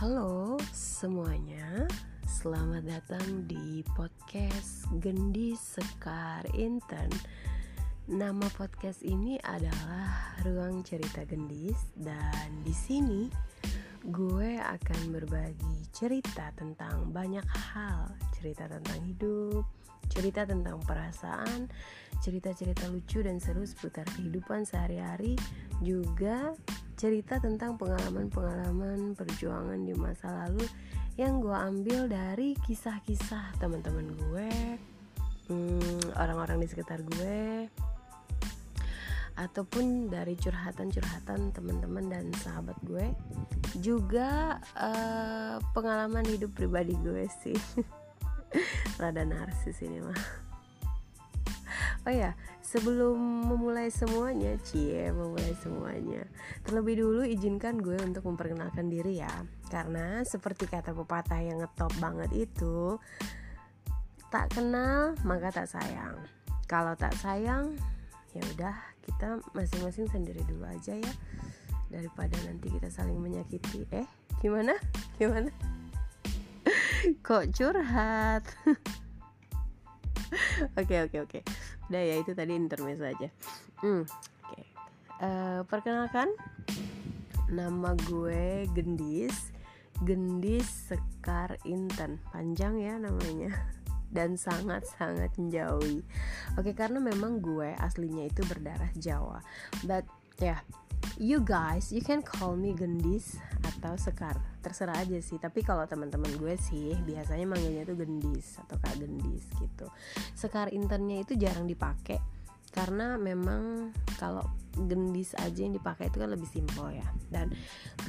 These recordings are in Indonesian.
Halo semuanya, selamat datang di podcast Gendis Sekar Intern. Nama podcast ini adalah Ruang Cerita Gendis dan di sini gue akan berbagi cerita tentang banyak hal, cerita tentang hidup, cerita tentang perasaan, cerita-cerita lucu dan seru seputar kehidupan sehari-hari, juga cerita tentang pengalaman-pengalaman perjuangan di masa lalu yang gue ambil dari kisah-kisah teman-teman gue, hmm, orang-orang di sekitar gue, ataupun dari curhatan-curhatan teman-teman dan sahabat gue, juga uh, pengalaman hidup pribadi gue sih, rada narsis ini mah. Oh ya, sebelum memulai semuanya, cie, memulai semuanya. Terlebih dulu izinkan gue untuk memperkenalkan diri ya. Karena seperti kata pepatah yang ngetop banget itu, tak kenal maka tak sayang. Kalau tak sayang, ya udah kita masing-masing sendiri dulu aja ya. Daripada nanti kita saling menyakiti. Eh, gimana? Gimana? Kok curhat? Oke oke oke udah ya itu tadi intermezzo aja. Hmm, oke. Okay. uh, eh, perkenalkan nama gue Gendis. Gendis Sekar Inten. Panjang ya namanya. Dan sangat-sangat menjauhi. Oke karena memang gue aslinya itu berdarah Jawa. But ya yeah, you guys you can call me Gendis atau Sekar. Terserah aja sih tapi kalau teman-teman gue sih biasanya manggilnya tuh gendis atau kak gendis gitu. Sekar internnya itu jarang dipakai karena memang kalau gendis aja yang dipakai itu kan lebih simpel ya. Dan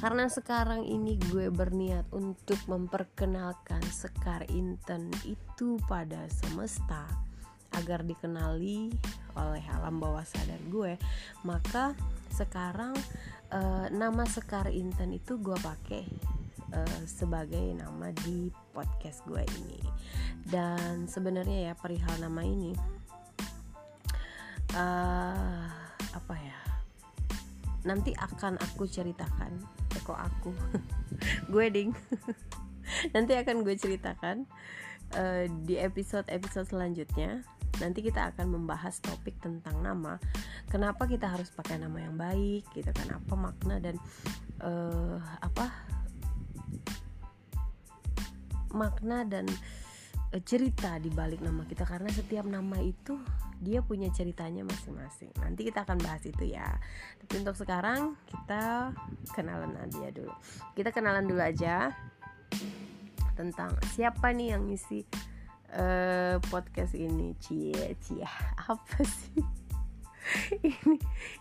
karena sekarang ini gue berniat untuk memperkenalkan sekar intern itu pada semesta agar dikenali oleh alam bawah sadar gue maka sekarang uh, nama sekar intern itu gue pakai uh, sebagai nama di podcast gue ini. Dan sebenarnya ya perihal nama ini uh, apa ya nanti akan aku ceritakan. Kok aku? Gue ding. Nanti akan gue ceritakan uh, di episode episode selanjutnya nanti kita akan membahas topik tentang nama kenapa kita harus pakai nama yang baik gitu kan apa makna dan uh, apa makna dan uh, cerita di balik nama kita karena setiap nama itu dia punya ceritanya masing-masing. Nanti kita akan bahas itu ya. Tapi untuk sekarang kita kenalan aja dulu. Kita kenalan dulu aja tentang siapa nih yang ngisi uh, podcast ini. Cie, cie, apa sih? ini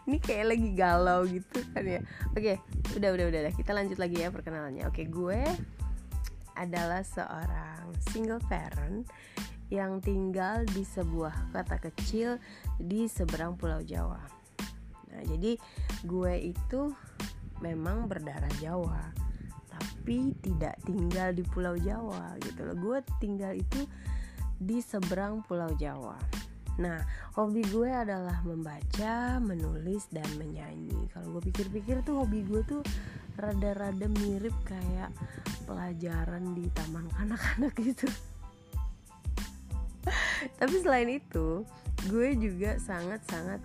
ini kayak lagi galau gitu kan ya. Oke, udah udah udah kita lanjut lagi ya perkenalannya. Oke, gue adalah seorang single parent yang tinggal di sebuah kota kecil di seberang Pulau Jawa. Nah, jadi gue itu memang berdarah Jawa, tapi tidak tinggal di Pulau Jawa gitu loh. Gue tinggal itu di seberang Pulau Jawa. Nah, hobi gue adalah membaca, menulis, dan menyanyi. Kalau gue pikir-pikir tuh hobi gue tuh rada-rada mirip kayak pelajaran di taman kanak-kanak gitu tapi selain itu gue juga sangat-sangat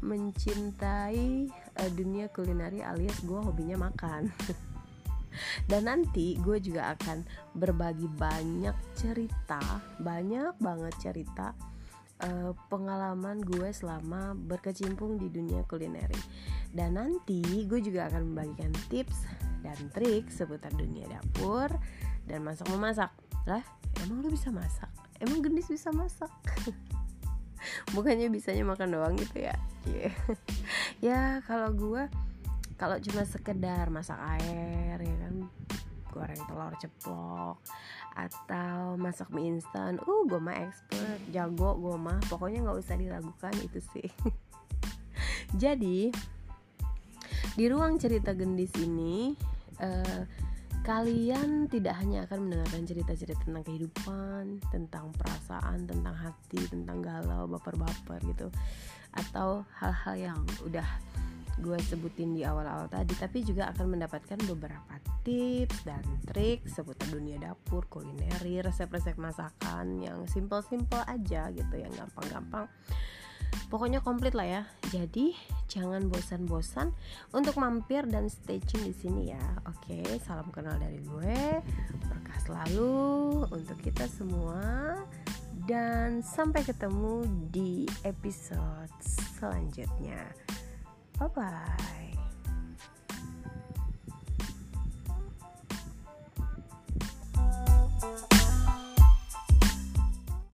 mencintai uh, dunia kulineri alias gue hobinya makan dan nanti gue juga akan berbagi banyak cerita banyak banget cerita uh, pengalaman gue selama berkecimpung di dunia kulineri dan nanti gue juga akan membagikan tips dan trik seputar dunia dapur dan masak memasak lah emang lu bisa masak? Emang gendis bisa masak? Bukannya bisanya makan doang gitu ya? Yeah. ya kalau gue kalau cuma sekedar masak air ya kan? Goreng telur ceplok atau masak mie instan. Uh gue mah expert jago gue mah. Pokoknya nggak usah diragukan itu sih. Jadi di ruang cerita gendis ini uh, kalian tidak hanya akan mendengarkan cerita-cerita tentang kehidupan, tentang perasaan, tentang hati, tentang galau, baper-baper gitu, atau hal-hal yang udah gue sebutin di awal-awal tadi tapi juga akan mendapatkan beberapa tips dan trik seputar dunia dapur kulineri resep-resep masakan yang simple-simple aja gitu yang gampang-gampang. Pokoknya komplit lah ya. Jadi jangan bosan-bosan untuk mampir dan stay tune di sini ya. Oke salam kenal dari gue. Berkah selalu untuk kita semua. Dan sampai ketemu di episode selanjutnya bye bye